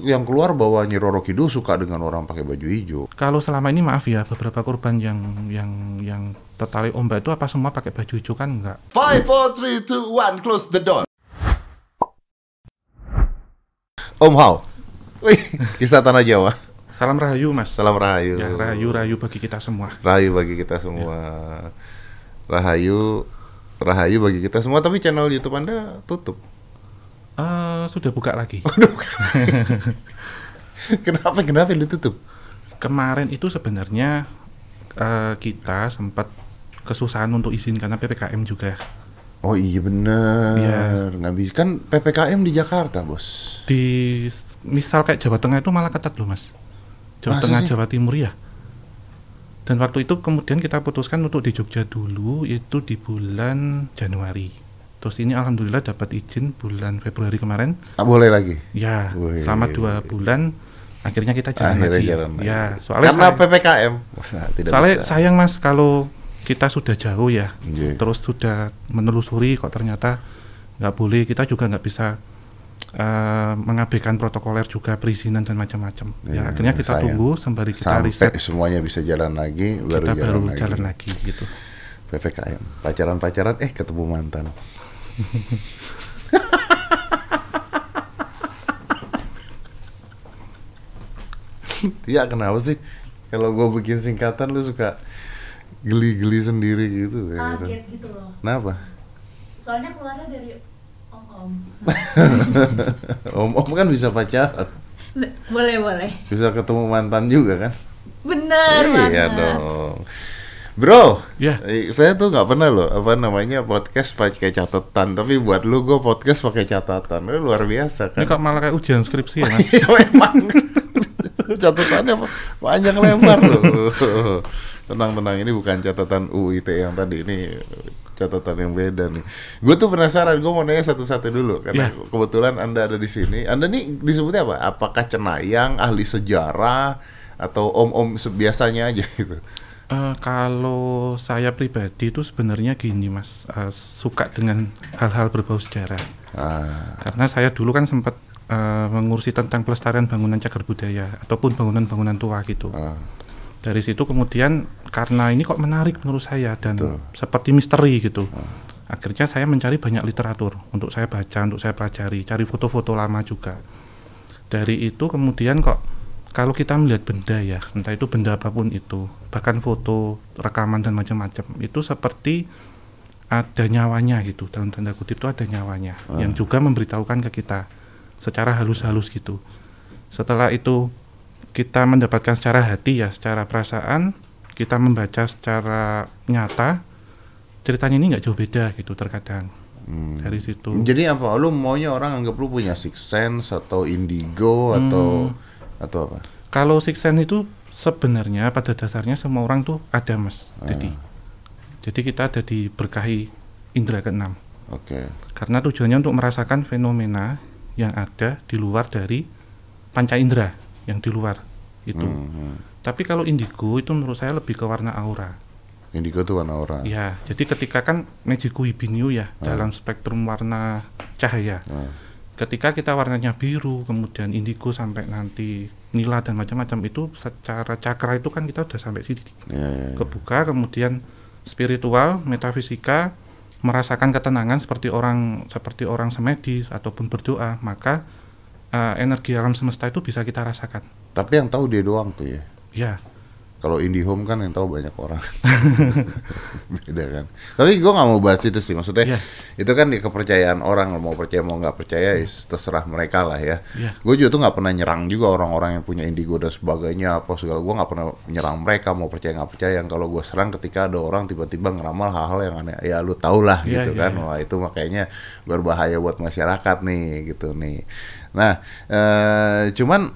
yang keluar bahwa Nyi Roro Kidul suka dengan orang pakai baju hijau. Kalau selama ini maaf ya, beberapa korban yang yang yang tertarik ombak itu apa semua pakai baju hijau kan enggak? Five, four, three, two, one, close the door. Om Hao. Wih, kisah tanah Jawa. Salam rahayu mas. Salam rahayu. Ya rahayu rahayu bagi kita semua. Rahayu bagi kita semua. Rahayu, rahayu bagi kita semua. Tapi channel YouTube Anda tutup. Eh, sudah buka lagi. Kenapa? Kenapa ditutup? Kemarin itu sebenarnya eh, kita sempat kesusahan untuk izin karena ppkm juga Oh iya nggak bisa kan PPKM di Jakarta bos. di misal kayak Jawa Tengah itu malah ketat loh mas. Jawa Masa Tengah sih? Jawa Timur ya. Dan waktu itu kemudian kita putuskan untuk di Jogja dulu itu di bulan Januari. Terus ini alhamdulillah dapat izin bulan Februari kemarin. Ah, boleh lagi. Ya, Wih. selama dua bulan akhirnya kita jalan Akhirnya lagi. jalan. Ya, soalnya Karena saya- PPKM. Tidak soalnya bisa. sayang mas kalau kita sudah jauh ya, Iya. terus sudah menelusuri kok ternyata nggak boleh, kita juga nggak bisa eh, mengabaikan protokoler juga perizinan dan macam-macam. Iya, ya akhirnya kita sayang. tunggu sembari kita Sampai riset, semuanya bisa jalan lagi, baru kita jalan baru lagi. jalan lagi gitu. PPKM. Pacaran-pacaran, eh ketemu mantan. Iya kenapa sih? Kalau gue bikin singkatan lu suka geli-geli sendiri gitu. ya. kaget gitu loh Kenapa? soalnya keluarnya dari om om Om-om kan bisa pacaran, boleh boleh bisa ketemu mantan juga kan? bener iya banget dong. Bro, Ya. eh, saya tuh nggak pernah loh apa namanya podcast pakai catatan, tapi buat lu gue podcast pakai catatan, Lu luar biasa Ini kan? kok malah kayak ujian skripsi ya mas? Iya memang catatannya pa- panjang lebar loh. Tenang-tenang ini bukan catatan UIT yang tadi ini catatan yang beda nih. Gue tuh penasaran, gue mau nanya satu-satu dulu karena Iya. kebetulan anda ada di sini. Anda nih disebutnya apa? Apakah cenayang, ahli sejarah, atau om-om biasanya aja gitu? Eh, kalau saya pribadi itu sebenarnya gini mas, eh, suka dengan hal-hal berbau sejarah. Ah, Karena saya dulu kan sempat eh, mengurusi tentang pelestarian bangunan cagar budaya ataupun bangunan-bangunan tua gitu. ah, Dari situ kemudian karena ini kok menarik menurut saya dan Betul. seperti misteri gitu. Akhirnya saya mencari banyak literatur untuk saya baca, untuk saya pelajari, cari foto-foto lama juga. Dari itu kemudian kok kalau kita melihat benda ya, entah itu benda apa pun itu, bahkan foto, rekaman dan macam-macam, itu seperti ada nyawanya gitu, dalam tanda kutip itu ada nyawanya, Ah. yang juga memberitahukan ke kita secara halus-halus gitu. Setelah itu kita mendapatkan secara hati ya, secara perasaan, kita membaca secara nyata, ceritanya ini nggak jauh beda gitu terkadang hmm. dari situ. Jadi apa? Lu maunya orang anggap lu punya six sense atau indigo atau atau apa? Kalau six sense itu sebenarnya pada dasarnya semua orang tuh ada mas, jadi jadi kita ada diberkahi indera keenam. Oke. Karena tujuannya untuk merasakan fenomena yang ada di luar dari panca indera yang di luar itu. Hmm, Tapi kalau indigo itu menurut saya lebih ke warna aura. Indigo tuh warna orang. Ya, jadi ketika kan Mejiku Ibinyu ya dalam spektrum warna cahaya. Ah, Ketika kita warnanya biru, kemudian indigo sampai nanti nila dan macam-macam itu secara cakra itu kan kita udah sampai sini ya, ya, ya. kebuka, kemudian spiritual, metafisika merasakan ketenangan seperti orang seperti orang semedis ataupun berdoa, maka eh, energi alam semesta itu bisa kita rasakan. Tapi yang tahu dia doang tuh ya. Ya, Kalau IndiHome kan yang tahu banyak orang. Beda kan. Tapi gua nggak mau bahas itu sih. Maksudnya Iya. itu kan di kepercayaan orang. Mau percaya mau nggak percaya, is terserah mereka lah ya. Iya. Gue juga tuh nggak pernah nyerang juga orang-orang yang punya indigo dan sebagainya apa segala. Gue nggak pernah nyerang mereka mau percaya nggak percaya. Yang kalau gue serang ketika ada orang tiba-tiba ngeramal hal-hal yang aneh. Ya lu tau lah Iya, gitu iya, kan. iya. Wah itu makanya berbahaya buat masyarakat nih gitu nih. Nah, eh, cuman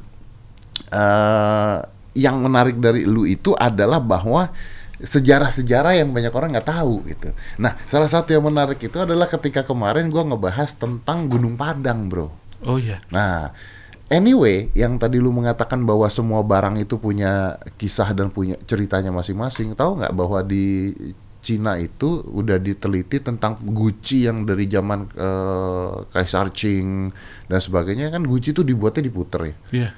eh yang menarik dari lu itu adalah bahwa sejarah-sejarah yang banyak orang nggak tahu gitu. Nah, salah satu yang menarik itu adalah ketika kemarin gua ngebahas tentang Gunung Padang, bro. oh iya, Nah, anyway, yang tadi lu mengatakan bahwa semua barang itu punya kisah dan punya ceritanya masing-masing. Tahu nggak bahwa di Cina itu udah diteliti tentang Gucci yang dari zaman eh, Kaisar Qing dan sebagainya kan Gucci itu dibuatnya diputer ya. Iya.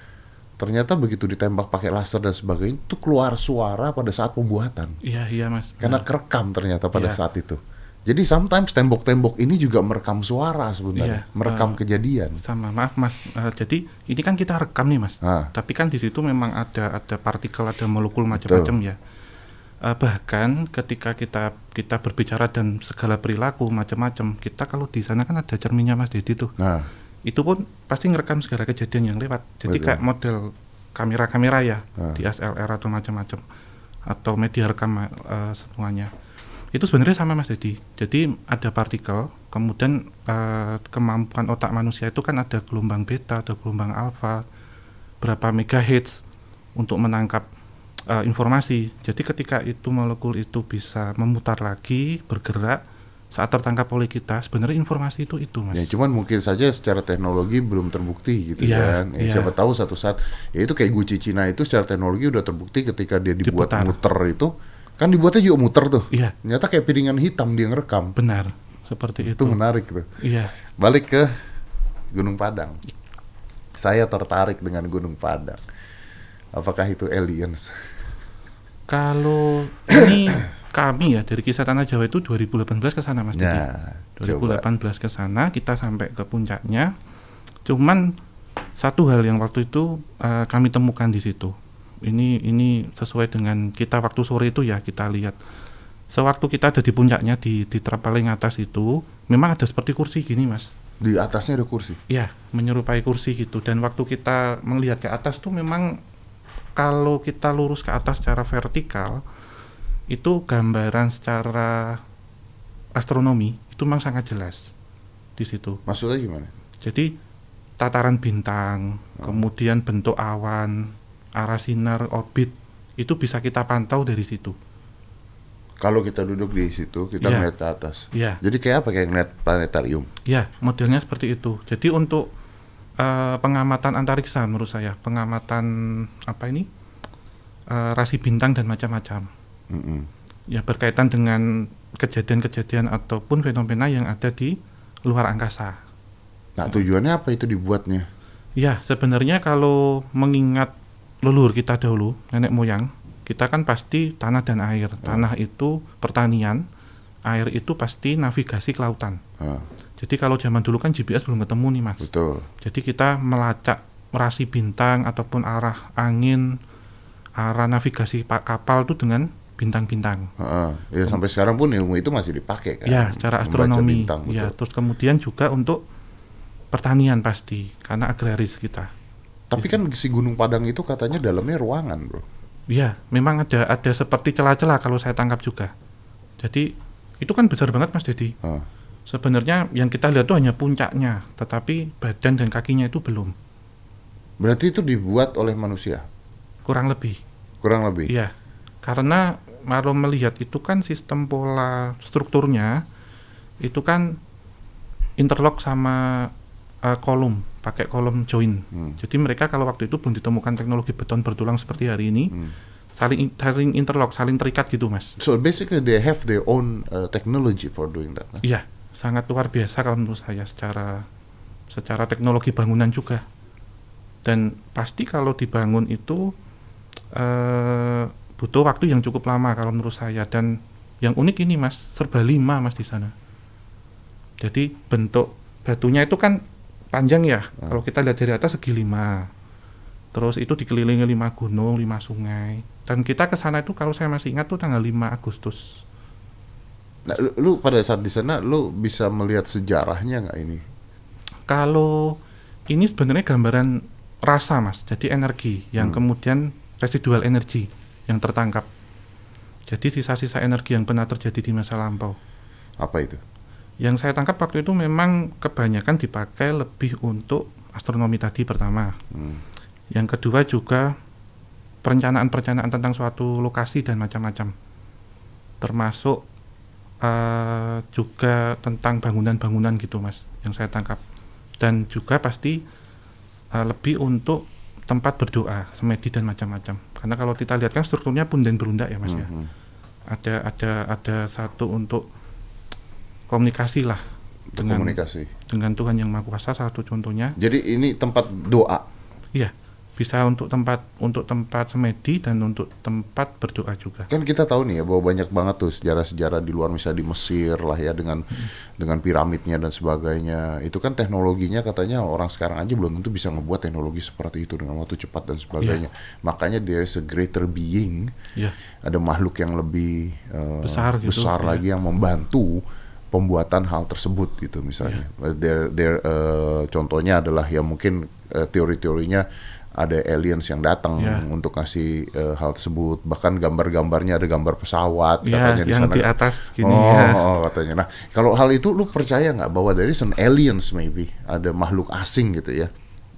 Ternyata begitu ditembak pakai laser dan sebagainya itu keluar suara pada saat pembuatan. Iya, iya, Mas. Karena kerekam ternyata pada Iya. saat itu. Jadi sometimes tembok-tembok ini juga merekam suara sebenarnya, Iya, merekam eh, kejadian. sama maaf Mas. Eh, jadi ini kan kita rekam nih, Mas. Ah. Tapi kan di situ memang ada ada partikel, ada molekul macam-macam ya. Eh, bahkan ketika kita kita berbicara dan segala perilaku macam-macam, kita kalau di sana kan ada cerminnya Mas Dedi tuh. Nah, Itu pun pasti ngerekam segala kejadian yang lewat. Jadi Betul. kayak model kamera-kamera ya Ah. di SLR atau macam-macam atau media rekam eh, semuanya. Itu sebenarnya sama Mas Dedi. Jadi ada partikel, kemudian eh, kemampuan otak manusia itu kan ada gelombang beta, ada gelombang alfa, berapa megahertz untuk menangkap eh, informasi. Jadi ketika itu molekul itu bisa memutar lagi, bergerak saat tertangkap oleh kita, sebenarnya informasi itu itu Mas. ya cuman mungkin saja secara teknologi belum terbukti gitu Iya, kan. Ya, iya. Siapa tahu satu saat ya itu kayak Gucci Cina itu secara teknologi udah terbukti ketika dia dibuat Diputar. muter itu kan dibuatnya juga muter tuh. Iya, Ternyata kayak piringan hitam dia ngerekam. benar. Seperti Itu itu. menarik tuh. Iya. Balik ke Gunung Padang. Saya tertarik dengan Gunung Padang. Apakah itu aliens? Kalau ini kami ya dari kisah tanah Jawa itu 2018 ke sana Mas Didi. Coba. 2018 ke sana kita sampai ke puncaknya. Cuman satu hal yang waktu itu eh, kami temukan di situ. Ini ini sesuai dengan kita waktu sore itu ya kita lihat. Sewaktu kita ada di puncaknya di di paling atas itu memang ada seperti kursi gini Mas. Di atasnya ada kursi. Ya, menyerupai kursi gitu. Dan waktu kita melihat ke atas tuh memang kalau kita lurus ke atas secara vertikal, itu gambaran secara astronomi itu memang sangat jelas di situ. Maksudnya gimana? Jadi tataran bintang, kemudian bentuk awan, arah sinar, orbit itu bisa kita pantau dari situ. Kalau kita duduk di situ, kita Iya. ngeliat ke atas. Ya, Jadi kayak apa? Kayak ngeliat planetarium. ya modelnya seperti itu. Jadi untuk eh, pengamatan antariksa menurut saya, pengamatan apa ini eh, rasi bintang dan macam-macam. Mm-mm. ya berkaitan dengan kejadian-kejadian ataupun fenomena yang ada di luar angkasa. Nah tujuannya apa itu dibuatnya? Ya, sebenarnya kalau mengingat leluhur kita dahulu, nenek moyang, kita kan pasti tanah dan air. Tanah itu pertanian, air itu pasti navigasi ke lautan. Jadi kalau zaman dulu kan GPS belum ketemu nih, Mas. betul. Jadi kita melacak rasi bintang ataupun arah angin, arah navigasi pak kapal itu dengan bintang-bintang. Ah. ya sampai sekarang pun ilmu itu masih dipakai kan? Ya, secara astronomi. bintang, ya, terus kemudian juga untuk pertanian pasti, karena agraris kita. Tapi kan si Gunung Padang itu katanya dalamnya ruangan, bro. Ya, memang ada ada seperti celah-celah kalau saya tangkap juga. Jadi itu kan besar banget Mas Dedi. Ah. Sebenarnya yang kita lihat itu hanya puncaknya, tetapi badan dan kakinya itu belum. Berarti itu dibuat oleh manusia, Kurang lebih. kurang lebih. Iya. Karena kalau melihat itu kan sistem pola strukturnya itu kan interlock sama eh, kolom, pakai kolom join. Hmm. Jadi mereka kalau waktu itu belum ditemukan teknologi beton bertulang seperti hari ini, Hmm. saling saling interlock, saling terikat gitu, Mas. So basically they have their own uh, technology for doing that. nah? Iya, sangat luar biasa kalau menurut saya secara secara teknologi bangunan juga. Dan pasti kalau dibangun itu eh, butuh waktu yang cukup lama kalau menurut saya. Dan yang unik ini mas, serba lima mas di sana. Jadi bentuk batunya itu kan panjang ya. Hmm. Kalau kita lihat dari atas segi lima. Terus itu dikelilingi lima gunung, lima sungai. Dan kita ke sana itu kalau saya masih ingat tuh tanggal 5 Agustus. Nah, lu, lu pada saat di sana lu bisa melihat sejarahnya nggak ini? Kalau ini sebenarnya gambaran rasa mas, jadi energi yang Hmm. kemudian residual energi yang tertangkap. Jadi sisa-sisa energi yang pernah terjadi di masa lampau. Apa itu? Yang saya tangkap waktu itu memang kebanyakan dipakai lebih untuk astronomi tadi pertama. Hmm. Yang kedua juga perencanaan-perencanaan tentang suatu lokasi dan macam-macam. Termasuk eh, juga tentang bangunan-bangunan gitu mas, yang saya tangkap. Dan juga pasti eh, lebih untuk tempat berdoa, semedi dan macam-macam. Karena kalau kita lihat kan strukturnya punden berundak ya mas ya. Mhm. ada ada ada satu untuk komunikasi lah Untuk dengan komunikasi. dengan Tuhan yang Maha Kuasa satu contohnya Jadi ini tempat doa. iya bisa untuk tempat untuk tempat semedi dan untuk tempat berdoa juga Kan kita tahu nih ya bahwa banyak banget tuh sejarah-sejarah di luar misalnya di Mesir lah ya dengan dengan piramidnya dan sebagainya. Itu kan teknologinya katanya orang sekarang aja belum tentu bisa ngebuat teknologi seperti itu dengan waktu cepat dan sebagainya. Makanya there is a greater being, ya ada makhluk yang lebih eh, Besar gitu, besar iya. lagi yang membantu pembuatan hal tersebut gitu misalnya. Iya. There, there, eh, contohnya adalah ya mungkin eh, teori-teorinya ada aliens yang datang Iya. untuk ngasih eh, hal tersebut. Bahkan gambar-gambarnya ada gambar pesawat ya katanya di yang sana. di atas gini oh, ya oh, katanya. Nah, kalau hal itu lu percaya nggak bahwa dari some aliens maybe ada makhluk asing gitu ya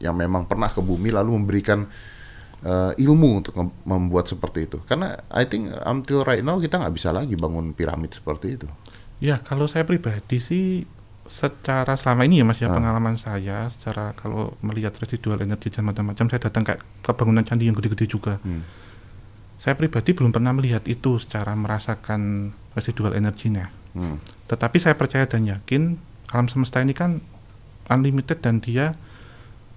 yang memang pernah ke bumi lalu memberikan eh, ilmu untuk membuat seperti itu. Karena I think until right now kita nggak bisa lagi bangun piramid seperti itu. Ya, kalau saya pribadi sih secara selama ini ya Mas ya Ah. pengalaman saya secara kalau melihat residual energi dan macam-macam saya datang kayak ke bangunan candi yang gede-gede juga. Hmm. Saya pribadi belum pernah melihat itu secara merasakan residual energinya. Hmm. Tetapi saya percaya dan yakin alam semesta ini kan unlimited dan dia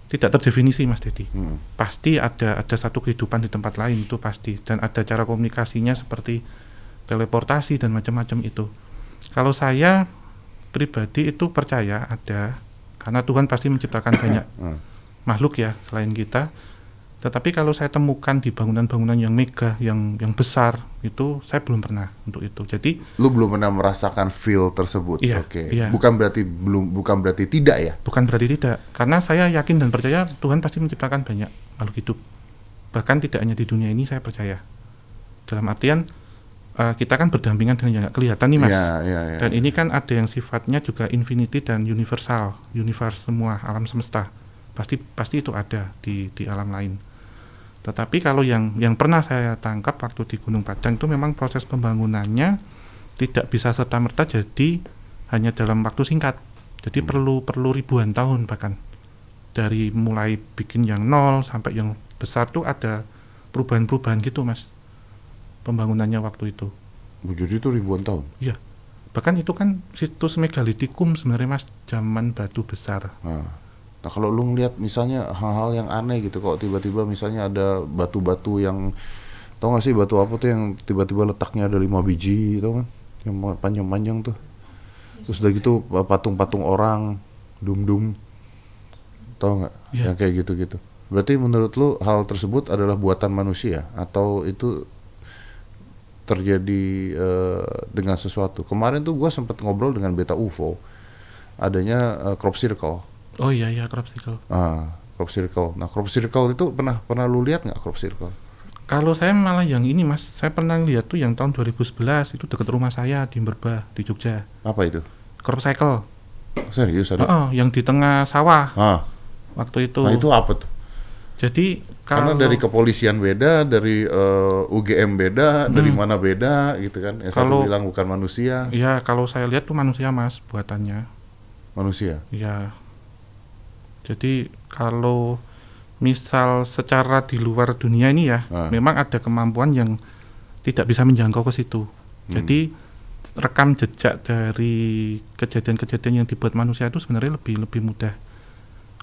tidak terdefinisi Mas Dedi. Hmm. Pasti ada ada satu kehidupan di tempat lain itu pasti dan ada cara komunikasinya seperti teleportasi dan macam-macam itu. Kalau saya pribadi itu percaya ada karena Tuhan pasti menciptakan banyak Hmm. makhluk ya selain kita. Tetapi kalau saya temukan di bangunan-bangunan yang mega, yang yang besar itu saya belum pernah untuk itu. Jadi Lu belum pernah merasakan feel tersebut. Iya, Oke. iya. Bukan berarti belum bukan berarti tidak ya. bukan berarti tidak, karena saya yakin dan percaya Tuhan pasti menciptakan banyak makhluk hidup. Bahkan tidak hanya di dunia ini saya percaya. Dalam artian eh, kita kan berdampingan dengan yang nggak kelihatan nih mas. Iya, iya, iya. Dan ini kan ada yang sifatnya juga infinity dan universal, universe semua alam semesta. Pasti pasti itu ada di di alam lain. Tetapi kalau yang yang pernah saya tangkap waktu di Gunung Padang itu memang proses pembangunannya tidak bisa serta merta jadi hanya dalam waktu singkat. Jadi Hmm. perlu perlu ribuan tahun bahkan dari mulai bikin yang nol sampai yang besar tuh ada perubahan-perubahan gitu mas pembangunannya waktu itu. Jadi itu ribuan tahun. Iya. Bahkan itu kan situs megalitikum sebenarnya Mas, zaman batu besar. Nah, nah kalau lu ngeliat misalnya hal-hal yang aneh gitu, kok tiba-tiba misalnya ada batu-batu yang tau gak sih batu apa tuh yang tiba-tiba letaknya ada lima biji, tau kan? Yang panjang-panjang tuh. Terus udah gitu pa- patung-patung orang, dum-dum, tau nggak? Iya. Yang kayak gitu-gitu. Berarti menurut lu hal tersebut adalah buatan manusia atau itu terjadi eh, dengan sesuatu? Kemarin tuh gua sempat ngobrol dengan beta UFO, adanya eh, crop circle. Oh iya iya crop circle. Ah, crop circle. Nah, crop circle itu pernah pernah lu lihat nggak crop circle? Kalau saya malah yang ini Mas, saya pernah lihat tuh yang tahun 2011 itu dekat rumah saya di Merbah di Jogja. Apa itu? Crop cycle. Serius ada? Oh, yang di tengah sawah Ah, waktu itu. nah itu apa tuh? Jadi Karena kalau dari kepolisian beda, dari eh, UGM beda, dari Hmm. mana beda gitu kan? Yang satu Kalau- bilang bukan manusia, ya kalau saya lihat tuh manusia Mas buatannya. manusia. Ya. Jadi kalau misal secara di luar dunia ini ya, Ah. memang ada kemampuan yang tidak bisa menjangkau ke situ. Hmm. Jadi rekam jejak dari kejadian-kejadian yang dibuat manusia itu sebenarnya lebih lebih mudah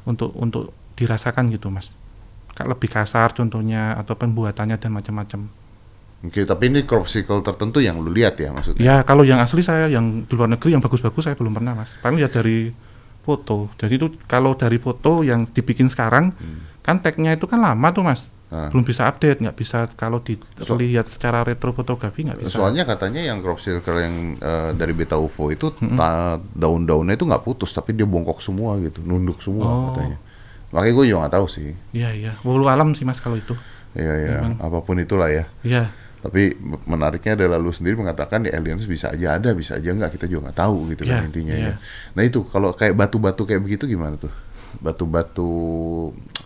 untuk untuk dirasakan gitu, Mas. Kayak lebih kasar contohnya atau pembuatannya dan macam-macam. Oke, tapi ini crop circle tertentu yang lu lihat ya maksudnya? Ya kalau yang asli saya yang di luar negeri yang bagus-bagus saya belum pernah mas. Paling ya dari foto. Jadi itu kalau dari foto yang dibikin sekarang Hmm. kan tagnya itu kan lama tuh mas. Ah. Belum bisa update, nggak bisa kalau dilihat secara retro fotografi nggak bisa. Soalnya katanya yang crop circle yang eh, dari beta UFO itu ta- daun-daunnya itu nggak putus tapi dia bongkok semua gitu, nunduk semua Oh. katanya. Makanya gue juga nggak tahu sih. Iya iya. Walau alam sih mas kalau itu. Iya iya, Memang. apa pun itulah ya. Iya. Tapi me- menariknya adalah lu sendiri mengatakan di aliens bisa aja ada, bisa aja nggak kita juga nggak tahu gitu kan Iya, intinya iya. ya. Nah itu kalau kayak batu-batu kayak begitu gimana tuh? Batu-batu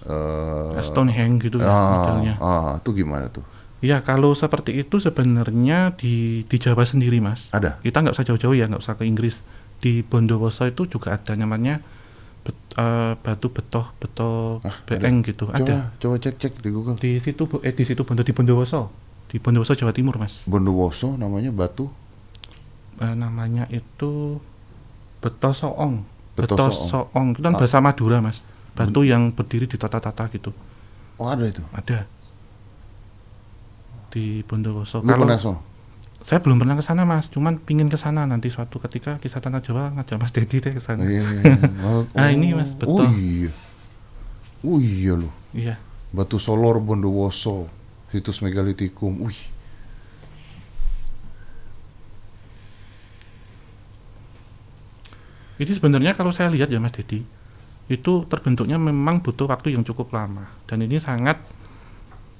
eh Stonehenge gitu ya ah, modelnya. ah, itu gimana tuh? Iya kalau seperti itu sebenarnya di di Jawa sendiri mas. Ada? Kita nggak usah jauh-jauh ya, nggak usah ke Inggris. Di Bondowoso itu juga ada namanya eh, batu betoh betoh Ah, beeng gitu. Coba Ada. coba cek-cek di Google. di situ eh di situ Bondo di Bondowoso. Di Bondowoso Jawa Timur mas. Bondowoso namanya batu? Eh, namanya itu Betosoong Betosoong. Betosoong itu kan Ah. bahasa Madura mas. Batu yang berdiri di tata-tata gitu. Oh ada itu? Ada. Di Bondowoso. Lu kalau pernah saya belum pernah ke sana mas. Cuman pingin ke sana nanti suatu ketika kisah tanah Jawa ngajak mas Dedi deh ke sana. Iya, iya, iya. Oh, Ah, ini, Mas, oh betul. iya. Oh iya loh. Iya. Batu Solor Bondowoso situs megalitikum. Wih. Ini sebenarnya kalau saya lihat ya Mas Dedi, itu terbentuknya memang butuh waktu yang cukup lama. Dan ini sangat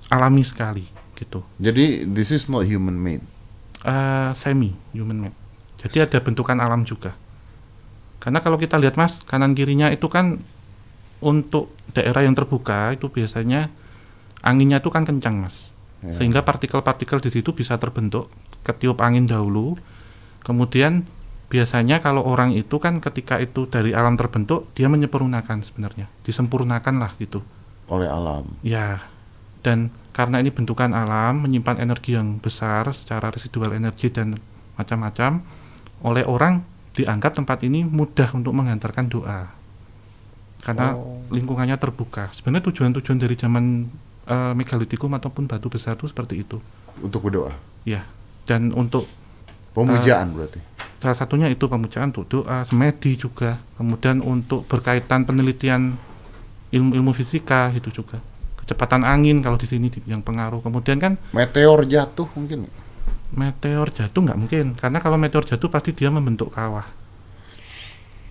alami sekali gitu. jadi this is not human made Eh, semi human made. Jadi ada bentukan alam juga. Karena kalau kita lihat Mas, kanan kirinya itu kan untuk daerah yang terbuka itu biasanya anginnya itu kan kencang Mas. Ya. Sehingga partikel-partikel di situ bisa terbentuk ketiup angin dahulu. Kemudian biasanya kalau orang itu kan ketika itu dari alam terbentuk dia menyempurnakan sebenarnya, disempurnakan lah gitu. oleh alam Ya, dan karena ini bentukan alam menyimpan energi yang besar secara residual energi dan macam-macam, oleh orang dianggap tempat ini mudah untuk menghantarkan doa. Karena Oh. lingkungannya terbuka. Sebenarnya tujuan-tujuan dari zaman eh, megalitikum ataupun batu besar itu seperti itu. untuk berdoa Ya, dan untuk pemujaan berarti salah satunya itu pemujaan untuk doa, semedi juga. Kemudian untuk berkaitan penelitian ilmu-ilmu fisika itu juga. Kecepatan angin kalau di sini di- yang pengaruh. Kemudian kan meteor jatuh mungkin meteor jatuh nggak mungkin karena kalau meteor jatuh pasti dia membentuk kawah.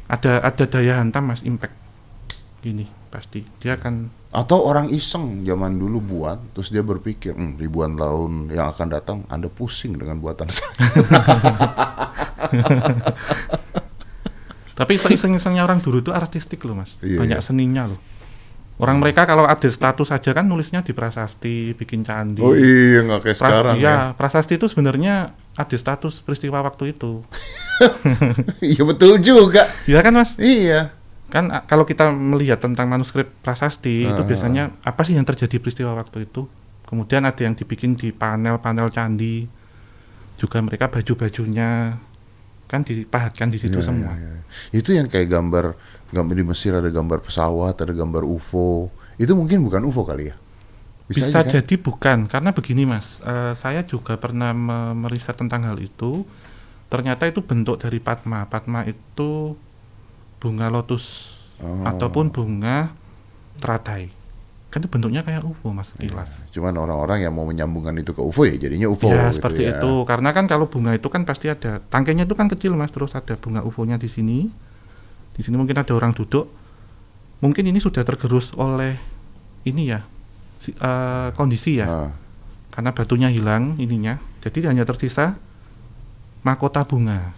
Ada ada daya hantam mas impact gini pasti dia akan atau orang iseng zaman dulu buat terus dia berpikir "Hmm, ribuan tahun yang akan datang anda pusing dengan buatan saya tapi iseng-isengnya orang dulu itu artistik loh mas Iya, banyak iya. seninya loh orang mereka kalau ada status saja kan nulisnya di prasasti bikin candi oh iya nggak kayak Pra- sekarang iya, ya prasasti itu sebenarnya ada status peristiwa waktu itu. iya betul juga Iya kan Mas? iya Kan kalau kita melihat tentang manuskrip prasasti itu Ah. biasanya apa sih yang terjadi peristiwa waktu itu? Kemudian ada yang dibikin di panel-panel candi. Juga mereka baju-bajunya kan dipahatkan di situ Iya, semua. iya, iya. itu yang kayak gambar gambar di Mesir ada gambar pesawat ada gambar UFO itu mungkin bukan UFO kali ya Bisa, aja kan? jadi bukan karena begini Mas, eh, saya juga pernah me- meriset tentang hal itu. Ternyata itu bentuk dari Padma. Padma itu bunga lotus Oh. ataupun bunga teratai. Kan itu bentuknya kayak UFO Mas kilas. cuman orang-orang yang mau menyambungkan itu ke UFO ya jadinya UFO ya gitu seperti ya. itu. Karena kan kalau bunga itu kan pasti ada tangkainya itu kan kecil Mas, terus ada bunga UFO-nya di sini. Di sini mungkin ada orang duduk. Mungkin ini sudah tergerus oleh ini ya si- eh, kondisi ya. Ah. karena batunya hilang ininya jadi hanya tersisa mahkota bunga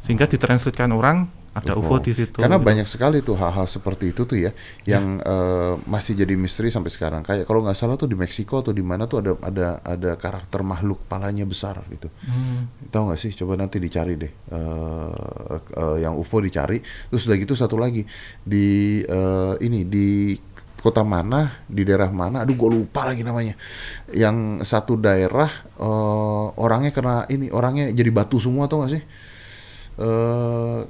sehingga ditranslatekan orang ada UFO, di situ Karena gitu. banyak sekali tuh hal-hal seperti itu tuh ya, yang eh, masih jadi misteri sampai sekarang. Kayak kalau nggak salah tuh di Meksiko atau di mana tuh ada ada ada karakter makhluk palanya besar gitu. Hmm, Tahu nggak sih? Coba nanti dicari deh. eh, eh, yang UFO dicari. Terus udah gitu satu lagi di eh, ini di kota mana, di daerah mana? Aduh, gue lupa lagi namanya. Yang satu daerah eh, orangnya kena ini, orangnya jadi batu semua tuh nggak sih? eh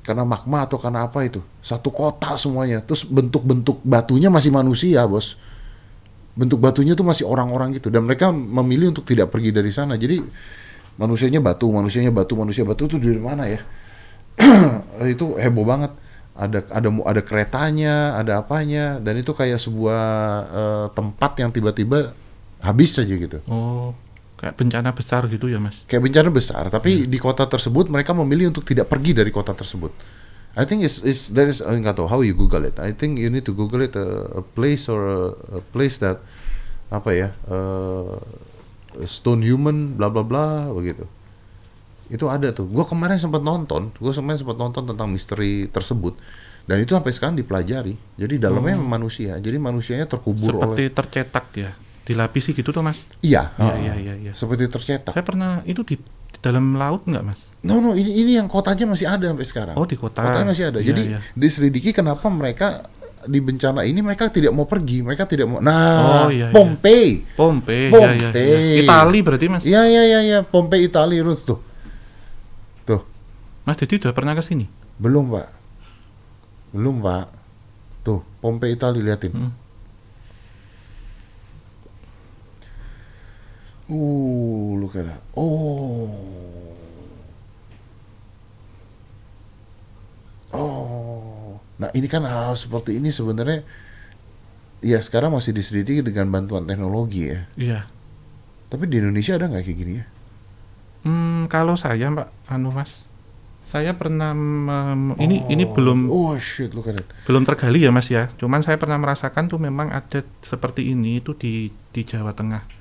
karena magma atau karena apa itu? Satu kota semuanya. Terus bentuk-bentuk batunya masih manusia bos. Bentuk batunya tuh masih orang-orang gitu. Dan mereka memilih untuk tidak pergi dari sana. Jadi manusianya batu manusianya batu manusia batu itu dari mana ya? Itu heboh banget. Ada ada ada keretanya ada apanya. Dan itu kayak sebuah eh, tempat yang tiba-tiba habis saja gitu. Oh kayak bencana besar gitu ya mas. Kayak bencana besar tapi di kota tersebut mereka memilih untuk tidak pergi dari kota tersebut. I think is is there is I nggak tahu how you Google it. I think you need to Google it a, a place or a, a place that apa ya uh, stone human bla bla bla begitu. Itu ada tuh. Gue kemarin sempat nonton gue kemarin sempat nonton tentang misteri tersebut. Dan itu sampai sekarang dipelajari. Jadi dalamnya Oh. manusia. Jadi manusianya terkubur seperti oleh tercetak ya dilapisi gitu tuh mas iya Iya, iya, iya, iya. seperti tercetak saya pernah itu di, di dalam laut nggak mas No no ini ini yang kotanya masih ada sampai sekarang. Oh, di kota. Kotanya masih ada. Iya, Jadi iya. diselidiki kenapa mereka di bencana ini mereka tidak mau pergi, mereka tidak mau. Nah, Oh, iya, iya. Pompei. Pompei, ya, ya, Pompei. ya. Itali berarti mas. Iya iya iya iya, Pompei Italia Ruth tuh. Tuh, Mas Dedi udah pernah ke sini? belum, Pak. Belum, Pak. Tuh, Pompei Italia liatin. Hmm. Uh, look at that. Oh. Oh. Nah, ini kan hal seperti ini sebenarnya ya sekarang masih diselidiki dengan bantuan teknologi ya. Iya. Tapi di Indonesia ada nggak kayak gini ya? Hmm, kalau saya Mbak Anu Mas, saya pernah mem- ini ini Oh, belum Oh shit, look at that. belum tergali ya Mas ya. Cuman saya pernah merasakan tuh memang ada seperti ini itu di di Jawa Tengah.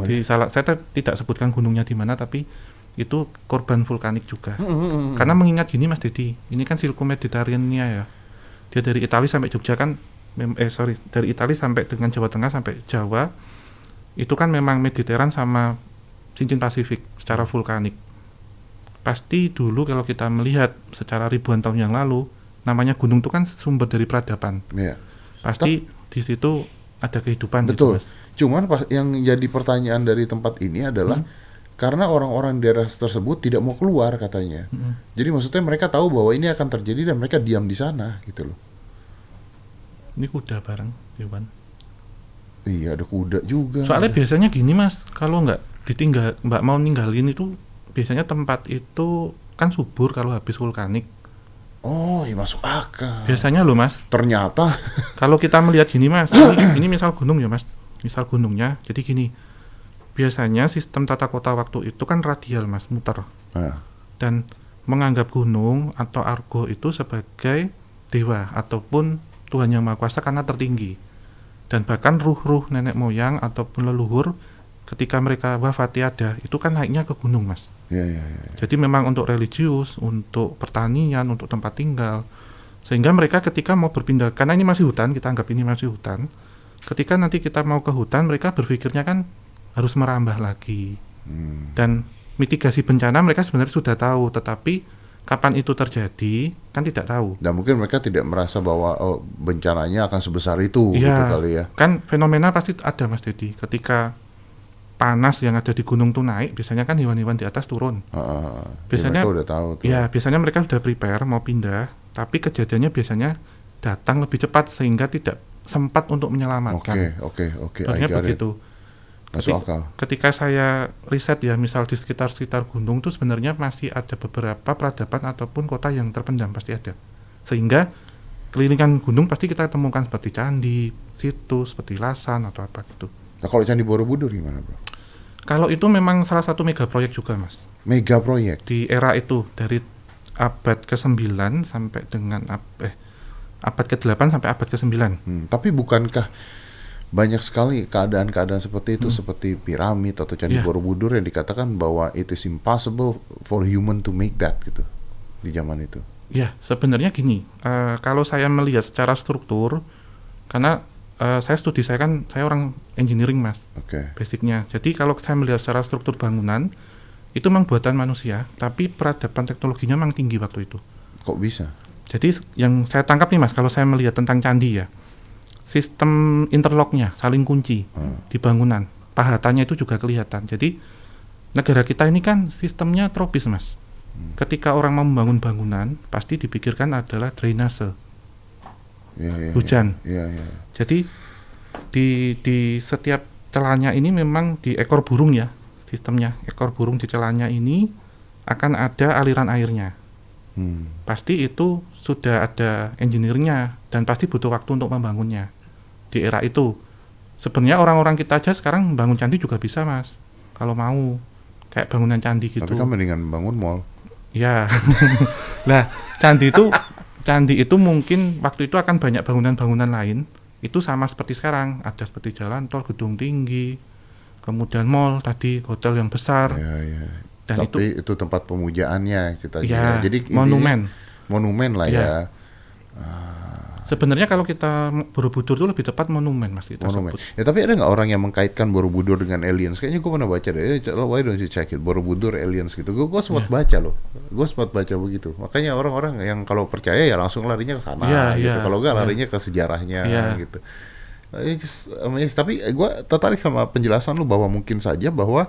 Oh, di salah saya tidak sebutkan gunungnya di mana tapi itu korban vulkanik juga. Hmm. Karena mengingat gini Mas Dedi, ini kan silku Mediterania ya. Dia dari Italia sampai Jogja kan eh sorry, dari Italia sampai dengan Jawa Tengah sampai Jawa itu kan memang Mediteran sama cincin Pasifik secara vulkanik. Pasti dulu kalau kita melihat secara ribuan tahun yang lalu, namanya gunung itu kan sumber dari peradaban. Iya. Pasti di situ ada kehidupan Betul. gitu, Mas. Cuman pas yang jadi pertanyaan dari tempat ini adalah karena orang-orang di daerah tersebut tidak mau keluar katanya. Mm-mm. Jadi maksudnya mereka tahu bahwa ini akan terjadi dan mereka diam di sana gitu loh. Ini kuda bareng, Iwan. Iya, ada kuda juga. Soalnya biasanya gini mas, kalau nggak ditinggal, mbak mau ninggalin itu biasanya tempat itu kan subur kalau habis vulkanik. Oh, iya masuk akal. Biasanya loh mas, Ternyata. Kalau kita melihat gini mas, ini, ini misal gunung ya mas, misal gunungnya, jadi gini, biasanya sistem tata kota waktu itu kan radial mas, muter. Nah, dan menganggap gunung atau argo itu sebagai dewa ataupun Tuhan yang Maha Kuasa karena tertinggi. Dan bahkan ruh-ruh nenek moyang ataupun leluhur ketika mereka wafat tiada itu kan naiknya ke gunung mas ya ya ya. jadi memang untuk religius untuk pertanian untuk tempat tinggal sehingga mereka ketika mau berpindah karena ini masih hutan kita anggap ini masih hutan ketika nanti kita mau ke hutan mereka berpikirnya kan harus merambah lagi Hmm. dan mitigasi bencana mereka sebenarnya sudah tahu tetapi kapan itu terjadi kan tidak tahu Dan mungkin mereka tidak merasa bahwa oh, bencananya akan sebesar itu gitu Iya, kali ya. kan fenomena pasti ada Mas Dedi ketika panas yang ada di gunung tuh naik biasanya kan hewan-hewan di atas turun. Ya, Biasanya- mereka udah tahu tuh. ya biasanya mereka sudah prepare mau pindah tapi kejadiannya biasanya datang lebih cepat sehingga tidak sempat untuk Oke, menyelamatkan oke, oke. Sebenarnya got it. begitu Masuk akal. ketika saya riset ya misal di sekitar-sekitar gunung tuh sebenarnya masih ada beberapa peradaban ataupun kota yang terpendam pasti ada sehingga kelilingan gunung pasti kita temukan seperti candi situs seperti lasan atau apa gitu Nah, kalau Candi Borobudur gimana, Bro? Kalau itu memang salah satu mega proyek juga mas Mega proyek. di era itu dari abad ke-9 sampai dengan ab- eh, abad ke-8 sampai abad ke-9 Hmm, tapi bukankah banyak sekali keadaan-keadaan seperti itu Hmm. seperti piramid atau Candi Iya. Borobudur yang dikatakan bahwa it is impossible for human to make that gitu di zaman itu. Ya, sebenarnya gini, eh, kalau saya melihat secara struktur, karena eh, saya studi saya kan saya orang engineering mas, Oke. basicnya. Jadi kalau saya melihat secara struktur bangunan, itu memang buatan manusia, tapi peradaban teknologinya memang tinggi waktu itu. Kok bisa? Jadi yang saya tangkap nih mas, kalau saya melihat tentang candi ya, sistem interlocknya saling kunci Hmm. di bangunan, pahatannya itu juga kelihatan. Jadi negara kita ini kan sistemnya tropis mas. Hmm. Ketika orang mau membangun bangunan, pasti dipikirkan adalah drainase, Ya, ya, hujan. Ya, ya. Jadi di di setiap celahnya ini memang di ekor burung ya sistemnya. Ekor burung di celahnya ini akan ada aliran airnya. Hmm. Pasti itu sudah ada engineeringnya dan pasti butuh waktu untuk membangunnya di era itu. Sebenarnya orang-orang kita aja sekarang bangun candi juga bisa mas, kalau mau kayak bangunan candi gitu. Tapi kan mendingan bangun mall. Ya, lah candi itu candi itu mungkin waktu itu akan banyak bangunan-bangunan lain. Itu sama seperti sekarang, ada seperti jalan tol, gedung tinggi, kemudian mall tadi, hotel yang besar, Ya, ya. dan itu Tapi itu, tempat pemujaannya kita ya Jadi monumen. monumen lah Iya. ya. Sebenarnya kalau kita Borobudur itu lebih tepat monumen mas kita Monumen. sebut. Ya tapi ada nggak orang yang mengkaitkan Borobudur dengan aliens? Kayaknya gue pernah baca deh. Eh, c- why don't you check it? Borobudur aliens gitu. Gue gue sempat Iya. baca loh. Gue sempat baca begitu. Makanya orang-orang yang kalau percaya ya langsung larinya ke sana Iya, gitu. iya, Kalau nggak iya. larinya ke sejarahnya Iya. gitu. Just amazing. Tapi gue tertarik sama penjelasan lu bahwa mungkin saja bahwa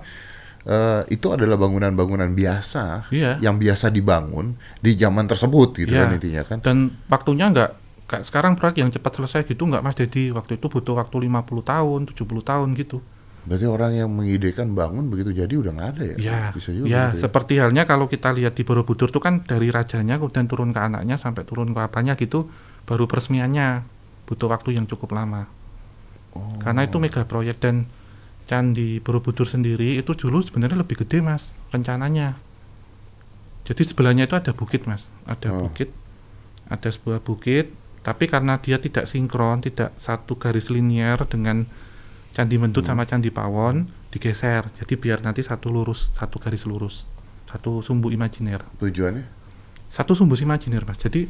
eh, itu adalah bangunan-bangunan biasa Iya. yang biasa dibangun di zaman tersebut gitu Iya. kan intinya kan. Dan waktunya nggak kayak sekarang proyek yang cepat selesai gitu nggak mas Dedi waktu itu butuh waktu 50 tahun 70 tahun gitu. Berarti orang yang mengidekan bangun begitu jadi udah nggak ada ya? ya Bisa juga ya gitu seperti halnya kalau kita lihat di Borobudur itu kan dari rajanya kemudian turun ke anaknya sampai turun ke apanya gitu baru peresmiannya. Butuh waktu yang cukup lama. Oh. karena itu mega proyek dan candi Borobudur sendiri itu dulu sebenarnya lebih gede mas rencananya. Jadi sebelahnya itu ada bukit mas. Ada Oh. bukit ada sebuah bukit tapi karena dia tidak sinkron tidak satu garis linier dengan candi Mendut Hmm. sama candi Pawon digeser jadi biar nanti satu lurus satu garis lurus satu sumbu imajiner Tujuannya? satu sumbu imajiner mas jadi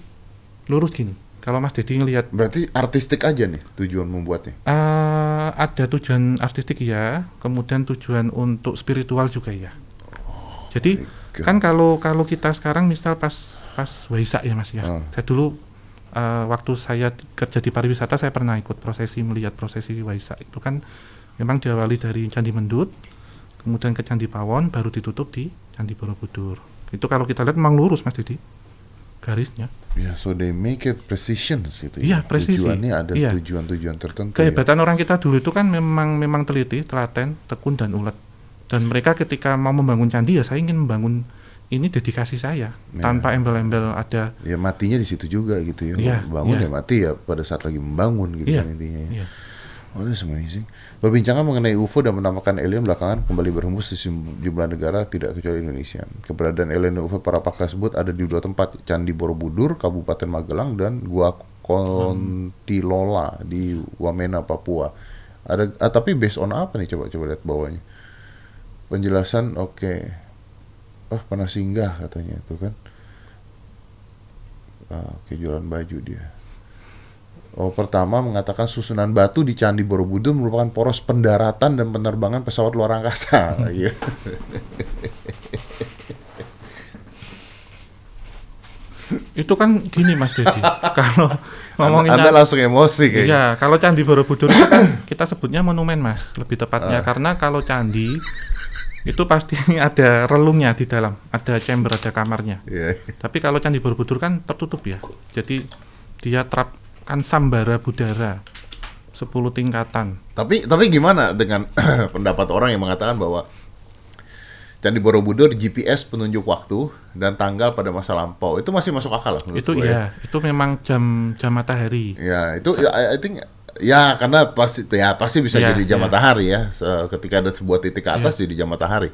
lurus gini kalau mas Dedi ngelihat Berarti artistik aja nih tujuan membuatnya. Eh, ada tujuan artistik ya, kemudian tujuan untuk spiritual juga ya. Jadi Oke. kan kalau kalau kita sekarang misal pas pas Waisak ya mas ya, Ah. saya dulu eh, waktu saya kerja di pariwisata saya pernah ikut prosesi melihat prosesi Waisak itu kan memang diawali dari Candi Mendut, kemudian ke Candi Pawon, baru ditutup di Candi Borobudur. Itu kalau kita lihat memang lurus mas Didi, garisnya. Ya, so they make it precision gitu Iya, ya. presisi. Tujuannya ada Iya. tujuan-tujuan tertentu. ya. Kehebatan orang kita dulu itu kan memang memang teliti, telaten, tekun dan ulet. Dan mereka ketika mau membangun candi ya saya ingin membangun ini dedikasi saya Ya. tanpa embel-embel ada Ya matinya di situ juga gitu ya. Iya, Bangun iya. ya mati ya pada saat lagi membangun gitu Iya, kan intinya. ya. iya. Oh, that's amazing. Perbincangan mengenai UFO dan penampakan alien belakangan kembali berhembus di sejumlah negara tidak kecuali Indonesia. Keberadaan alien dan UFO para pakar tersebut ada di dua tempat, Candi Borobudur, Kabupaten Magelang, dan Gua Kontilola di Wamena, Papua. Ada, ah, tapi based on apa nih? Coba coba lihat bawahnya. Penjelasan, oke. Oh, pernah singgah katanya itu kan. Ah, oke, jualan baju dia. Oh, pertama mengatakan susunan batu di Candi Borobudur merupakan poros pendaratan dan penerbangan pesawat luar angkasa. Iya. Itu kan gini Mas Dedi. kalau ngomongin Anda candi- langsung emosi kayaknya. Iya, kalau Candi Borobudur kan kita sebutnya monumen Mas, lebih tepatnya Ah. karena kalau candi itu pasti ada relungnya di dalam, ada chamber, ada kamarnya. Iya. Tapi kalau Candi Borobudur kan tertutup ya. Jadi dia terapkan sambara budara 10 tingkatan. Tapi tapi gimana dengan pendapat orang yang mengatakan bahwa Candi Borobudur GPS penunjuk waktu dan tanggal pada masa lampau itu masih masuk akal lah menurut itu gue ya, itu memang jam jam matahari. Ya, itu ya, I I think ya karena pasti ya pasti bisa Ya, jadi jam ya. matahari ya ketika ada sebuah titik ke atas jadi jam matahari.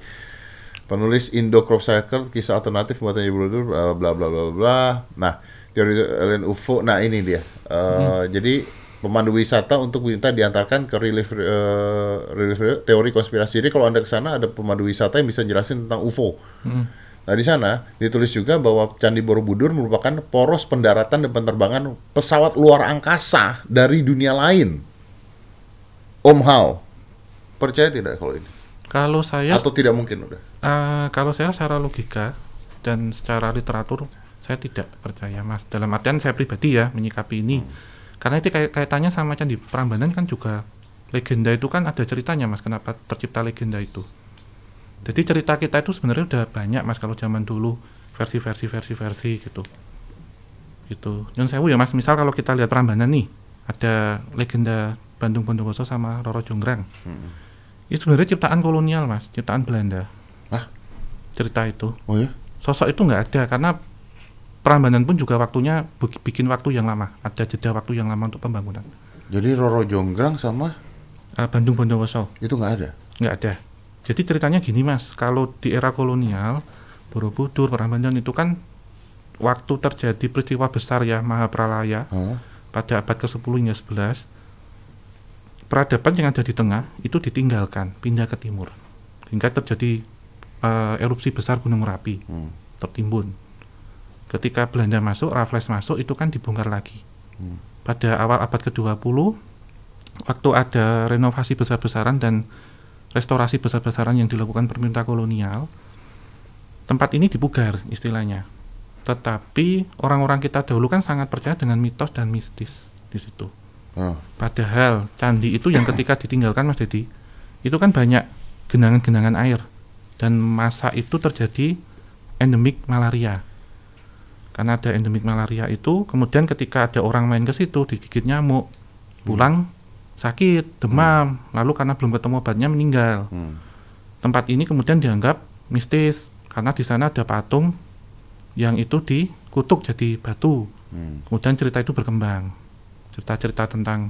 Penulis Indo Crop Cycle kisah alternatif buatan Borobudur bla bla bla bla bla. Nah, teori alien UFO. Nah, ini dia. Eh, jadi pemandu wisata untuk minta diantarkan ke relief, eh, relief teori konspirasi. Jadi kalau Anda ke sana ada pemandu wisata yang bisa jelasin tentang UFO. Hmm. Nah di sana ditulis juga bahwa Candi Borobudur merupakan poros pendaratan dan penerbangan pesawat luar angkasa dari dunia lain. Om Hao, percaya tidak kalau ini? Kalau saya Atau tidak mungkin udah? eh, kalau saya secara logika dan secara literatur saya tidak percaya Mas. Dalam artian saya pribadi ya menyikapi ini. Karena itu kayak kaitannya sama Candi Prambanan kan juga legenda itu kan ada ceritanya Mas kenapa tercipta legenda itu. Jadi cerita kita itu sebenarnya udah banyak Mas kalau zaman dulu versi-versi versi-versi gitu. Gitu. Nyun sewu ya Mas, misal kalau kita lihat Prambanan nih ada legenda Bandung Bondowoso sama Roro Jonggrang. Hmm. Itu sebenarnya ciptaan kolonial Mas, ciptaan Belanda. Hah? Cerita itu Oh ya? sosok itu nggak ada karena Prambanan pun juga waktunya bikin waktu yang lama, ada jeda waktu yang lama untuk pembangunan. Jadi Roro Jonggrang sama Eh, Bandung Bondowoso itu nggak ada? nggak ada. Jadi ceritanya gini mas, kalau di era kolonial Borobudur, Prambanan itu kan waktu terjadi peristiwa besar ya Mahapralaya Hah? pada abad ke-10 hingga 11 peradaban yang ada di tengah itu ditinggalkan, pindah ke timur hingga terjadi eh, erupsi besar Gunung Merapi Hmm. tertimbun. Ketika Belanda masuk, Raffles masuk, itu kan dibongkar lagi. Hmm. pada awal abad ke-20 waktu ada renovasi besar-besaran dan restorasi besar-besaran yang dilakukan pemerintah kolonial tempat ini dipugar istilahnya tetapi orang-orang kita dahulu kan sangat percaya dengan mitos dan mistis di situ Oh. Padahal candi itu yang ketika ditinggalkan Mas Dedi, itu kan banyak genangan-genangan air dan masa itu terjadi endemik malaria. Karena ada endemik malaria itu, kemudian ketika ada orang main ke situ digigit nyamuk, pulang sakit, demam, lalu karena belum ketemu obatnya meninggal. Hmm. Tempat ini kemudian dianggap mistis karena di sana ada patung yang itu dikutuk jadi batu. Hmm. Kemudian cerita itu berkembang. Cerita-cerita tentang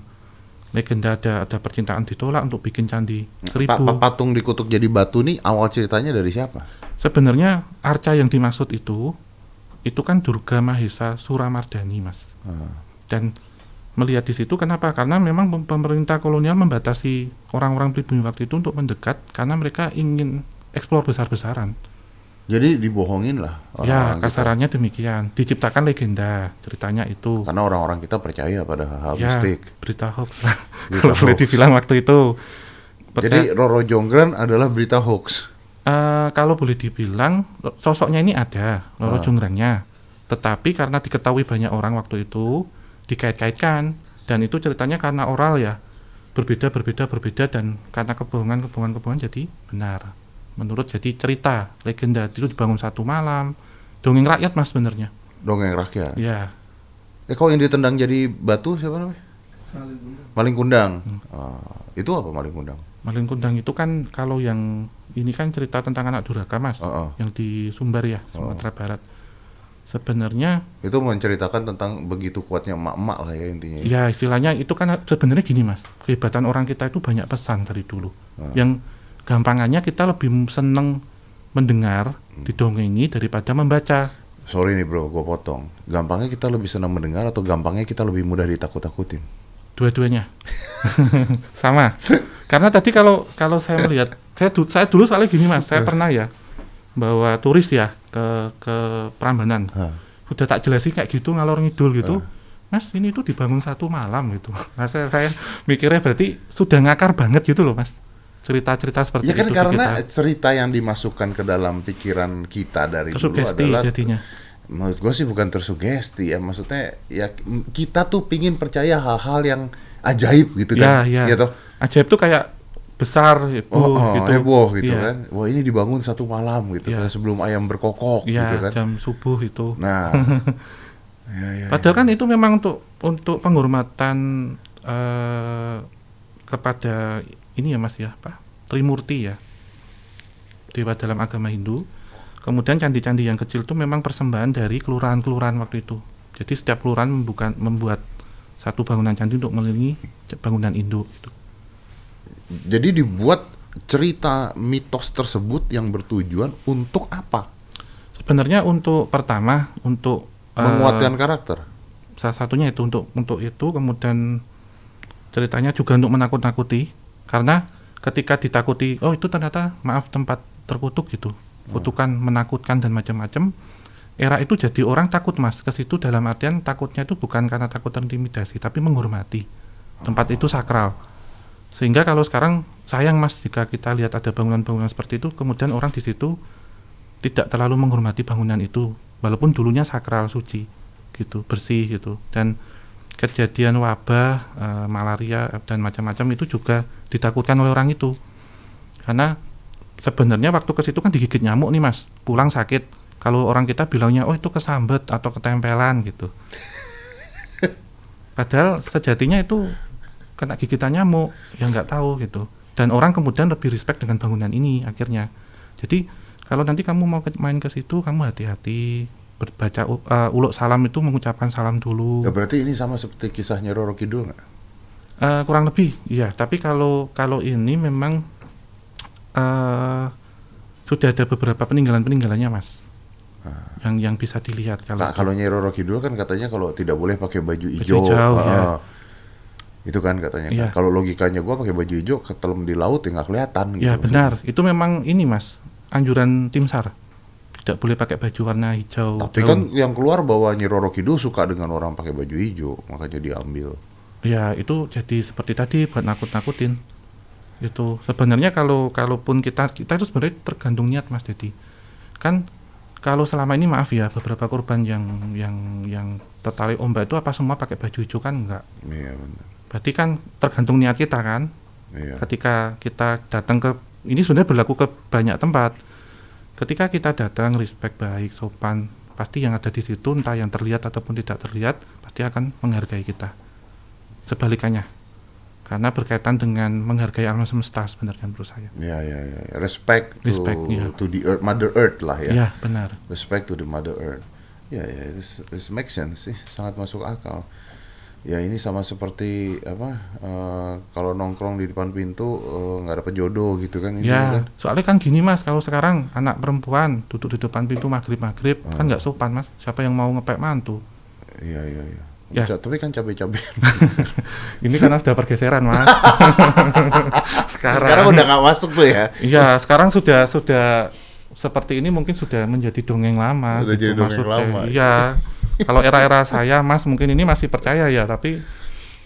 legenda ada ada percintaan ditolak untuk bikin candi Pa- seribu. pa- patung dikutuk jadi batu nih awal ceritanya dari siapa? Sebenarnya arca yang dimaksud itu itu kan Durga Mahesa Suramardani, Mas. Ah. Dan melihat di situ kenapa? Karena memang pem- pemerintah kolonial membatasi orang-orang pribumi waktu itu untuk mendekat karena mereka ingin eksplor besar-besaran. Jadi dibohongin lah Ya, orang-orang kita. kasarannya demikian. Diciptakan legenda, ceritanya itu. Karena orang-orang kita percaya pada hal-hal ya, mistik. berita hoax lah. Kalau boleh dibilang waktu itu. Jadi Percaya- Roro Jonggrang adalah berita hoax. Eh, kalau boleh dibilang sosoknya ini ada Roro Ah. Jonggrangnya, tetapi karena diketahui banyak orang waktu itu dikait-kaitkan dan itu ceritanya karena oral ya berbeda berbeda berbeda dan karena kebohongan kebohongan kebohongan jadi benar menurut jadi cerita legenda itu dibangun satu malam dongeng rakyat mas sebenarnya Dongeng rakyat. ya Eh kok yang ditendang jadi batu siapa namanya? Maling kundang. Hmm. Ah, itu apa maling kundang? Malin Kundang itu kan kalau yang ini kan cerita tentang anak durhaka mas Oh, oh. yang di Sumbar ya Sumatera Barat sebenarnya Itu menceritakan tentang begitu kuatnya emak-emak lah ya intinya. Ya istilahnya itu kan sebenarnya gini mas, kehebatan orang kita itu banyak pesan dari dulu. Ah. Yang gampangannya kita lebih seneng mendengar, Hmm. didongengi daripada membaca. Sorry nih bro, gue potong. Gampangnya kita lebih senang mendengar atau gampangnya kita lebih mudah ditakut-takutin? Dua-duanya sama. Karena tadi kalau kalau saya melihat, saya du- saya dulu soalnya gini mas, saya pernah ya bawa turis ya ke ke Prambanan. Hah. Udah tak jelasin kayak gitu ngalor ngidul gitu. Mas ini tuh dibangun satu malam gitu. Nah, saya, saya mikirnya berarti sudah ngakar banget gitu loh mas. Cerita-cerita seperti Ya kan itu karena kita. cerita yang dimasukkan ke dalam pikiran kita dari dulu tersugesti adalah jadinya. menurut gue sih bukan tersugesti ya maksudnya ya kita tuh pingin percaya hal-hal yang ajaib gitu Ya, kan ya. Iya toh? Ajaib tuh kayak besar heboh oh, oh, gitu. heboh gitu Iya. kan wah ini dibangun satu malam gitu Iya. kan sebelum ayam berkokok Iya, gitu kan jam subuh itu. nah ya, ya, Padahal kan itu memang untuk untuk penghormatan eh, kepada ini ya Mas ya, apa? Trimurti ya. Dewa dalam agama Hindu. Kemudian candi-candi yang kecil itu memang persembahan dari kelurahan-kelurahan waktu itu. Jadi setiap kelurahan membuka, membuat satu bangunan candi untuk melindungi bangunan induk gitu. Jadi dibuat cerita mitos tersebut yang bertujuan untuk apa? Sebenarnya untuk pertama untuk eh, menguatkan karakter. salah satunya itu untuk untuk itu kemudian ceritanya juga untuk menakut-nakuti. Karena ketika ditakuti oh itu ternyata maaf tempat terkutuk gitu. Kutukan menakutkan dan macam-macam. Era itu jadi orang takut mas. Ke situ dalam artian takutnya itu bukan karena takut terintimidasi tapi menghormati. Tempat itu sakral sehingga kalau sekarang sayang mas jika kita lihat ada bangunan-bangunan seperti itu kemudian orang di situ tidak terlalu menghormati bangunan itu walaupun dulunya sakral suci gitu bersih gitu. Dan kejadian wabah eh, malaria dan macam-macam itu juga ditakutkan oleh orang itu. Karena sebenarnya waktu ke situ kan digigit nyamuk nih mas. Pulang sakit. Kalau orang kita bilangnya oh itu kesambet atau ketempelan gitu. Padahal sejatinya itu kena gigitan nyamuk yang nggak tahu gitu. Dan orang kemudian lebih respect dengan bangunan ini akhirnya. Jadi kalau nanti kamu mau ke- main ke situ kamu hati-hati berbaca uh, uluk salam itu mengucapkan salam dulu. Ya berarti ini sama seperti kisahnya Roro Kidul nggak? Eh, kurang lebih iya. Tapi kalau kalau ini memang eh sudah ada beberapa peninggalan peninggalannya mas yang yang bisa dilihat kalau Nah, kalau Nyai Roro Kidul kan katanya kalau tidak boleh pakai baju hijau. hijau, ah, ya. Itu kan katanya. kan. Iya. Kalau logikanya gua pakai baju hijau ketelam di laut ya nggak kelihatan ya gitu. benar itu memang ini mas anjuran tim sar tidak boleh pakai baju warna hijau. Tapi daun. kan yang keluar bahwa Nyi Roro Kidul suka dengan orang pakai baju hijau, makanya diambil. Ya itu jadi seperti tadi buat nakut-nakutin. Itu sebenarnya kalau kalaupun kita kita itu sebenarnya tergantung niat Mas Dedi. Kan kalau selama ini maaf ya beberapa korban yang yang yang tertarik ombak itu apa semua pakai baju hijau kan enggak. Iya benar. Berarti kan tergantung niat kita kan. Iya. Ketika kita datang ke ini sebenarnya berlaku ke banyak tempat. Ketika kita datang respect baik, sopan, pasti yang ada di situ entah yang terlihat ataupun tidak terlihat pasti akan menghargai kita. Sebalikannya. Karena berkaitan dengan menghargai alam semesta sebenarnya menurut saya. Iya, iya, iya. Respect, Respect, to, iya. to the earth, Mother Earth lah ya. Iya, benar. Respect to the Mother Earth. Ya, ya, itu it makes sense sih, sangat masuk akal. Ya ini sama seperti apa? eh, kalau nongkrong di depan pintu eh, nggak dapat jodoh gitu kan? ini Ya, kan? soalnya kan gini Mas, kalau sekarang anak perempuan duduk di depan pintu maghrib-maghrib kan Hmm. nggak sopan Mas. Siapa yang mau ngepek mantu? Iya, iya, iya. Ya. Tapi kan cabai-cabai. Ini karena sudah pergeseran Mas. sekarang. Sekarang udah nggak masuk tuh ya. Iya, sekarang sudah sudah seperti ini mungkin sudah menjadi dongeng lama. Sudah jadi dongeng maksudnya. lama. Iya. Kalau era-era saya, Mas, mungkin ini masih percaya ya, tapi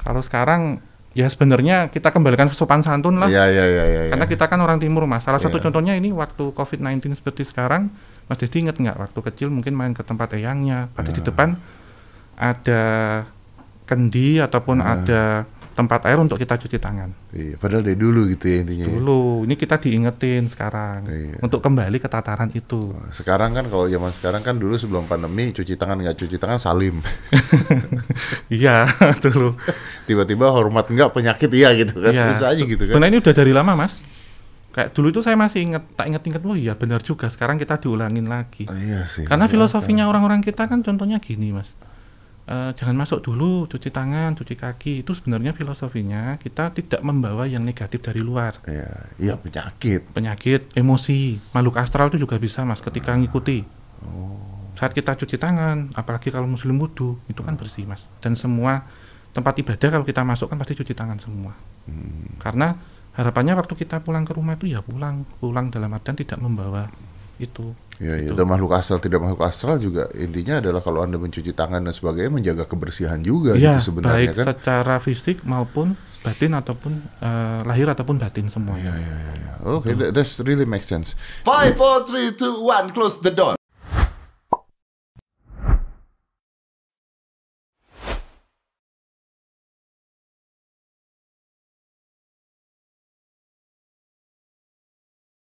kalau sekarang ya sebenarnya kita kembalikan sopan santun lah. Iya, iya, iya, iya. Karena kita kan orang timur, Mas. Salah satu Iya. contohnya ini waktu COVID-19 seperti sekarang, Mas Dedi inget nggak waktu kecil mungkin main ke tempat eyangnya, pasti di Ah. depan ada kendi ataupun Ah. ada tempat air untuk kita cuci tangan. Iya, padahal dari dulu gitu ya intinya. ya. Dulu, ini kita diingetin sekarang Iya. untuk kembali ke tataran itu. Sekarang kan kalau zaman sekarang kan dulu sebelum pandemi cuci tangan nggak cuci tangan salim. iya, dulu. Tiba-tiba hormat nggak penyakit iya gitu kan. Iya. Bisa aja gitu kan. Sebenarnya ini udah dari lama, Mas. Kayak dulu itu saya masih inget, tak inget-inget, oh iya benar juga. Sekarang kita diulangin lagi. Oh, iya sih. Karena filosofinya orang-orang kita kan contohnya gini, Mas. Eh, jangan masuk dulu, cuci tangan, cuci kaki. Itu sebenarnya filosofinya kita tidak membawa yang negatif dari luar. Iya, iya penyakit. Penyakit, emosi, makhluk astral itu juga bisa, Mas, ketika ngikuti. Saat kita cuci tangan, apalagi kalau muslim wudhu, itu kan bersih, Mas. Dan semua tempat ibadah kalau kita masuk kan pasti cuci tangan semua. Hmm. Karena harapannya waktu kita pulang ke rumah itu ya pulang, pulang dalam artian tidak membawa itu. Iya, iya. Gitu. Dan makhluk astral tidak makhluk astral juga intinya adalah kalau anda mencuci tangan dan sebagainya menjaga kebersihan juga Iya, gitu sebenarnya baik kan. secara fisik maupun batin ataupun eh, lahir ataupun batin semuanya. Iya, iya, iya. Oke, that- that's really make sense. Five, four, three, two, one. Close the door.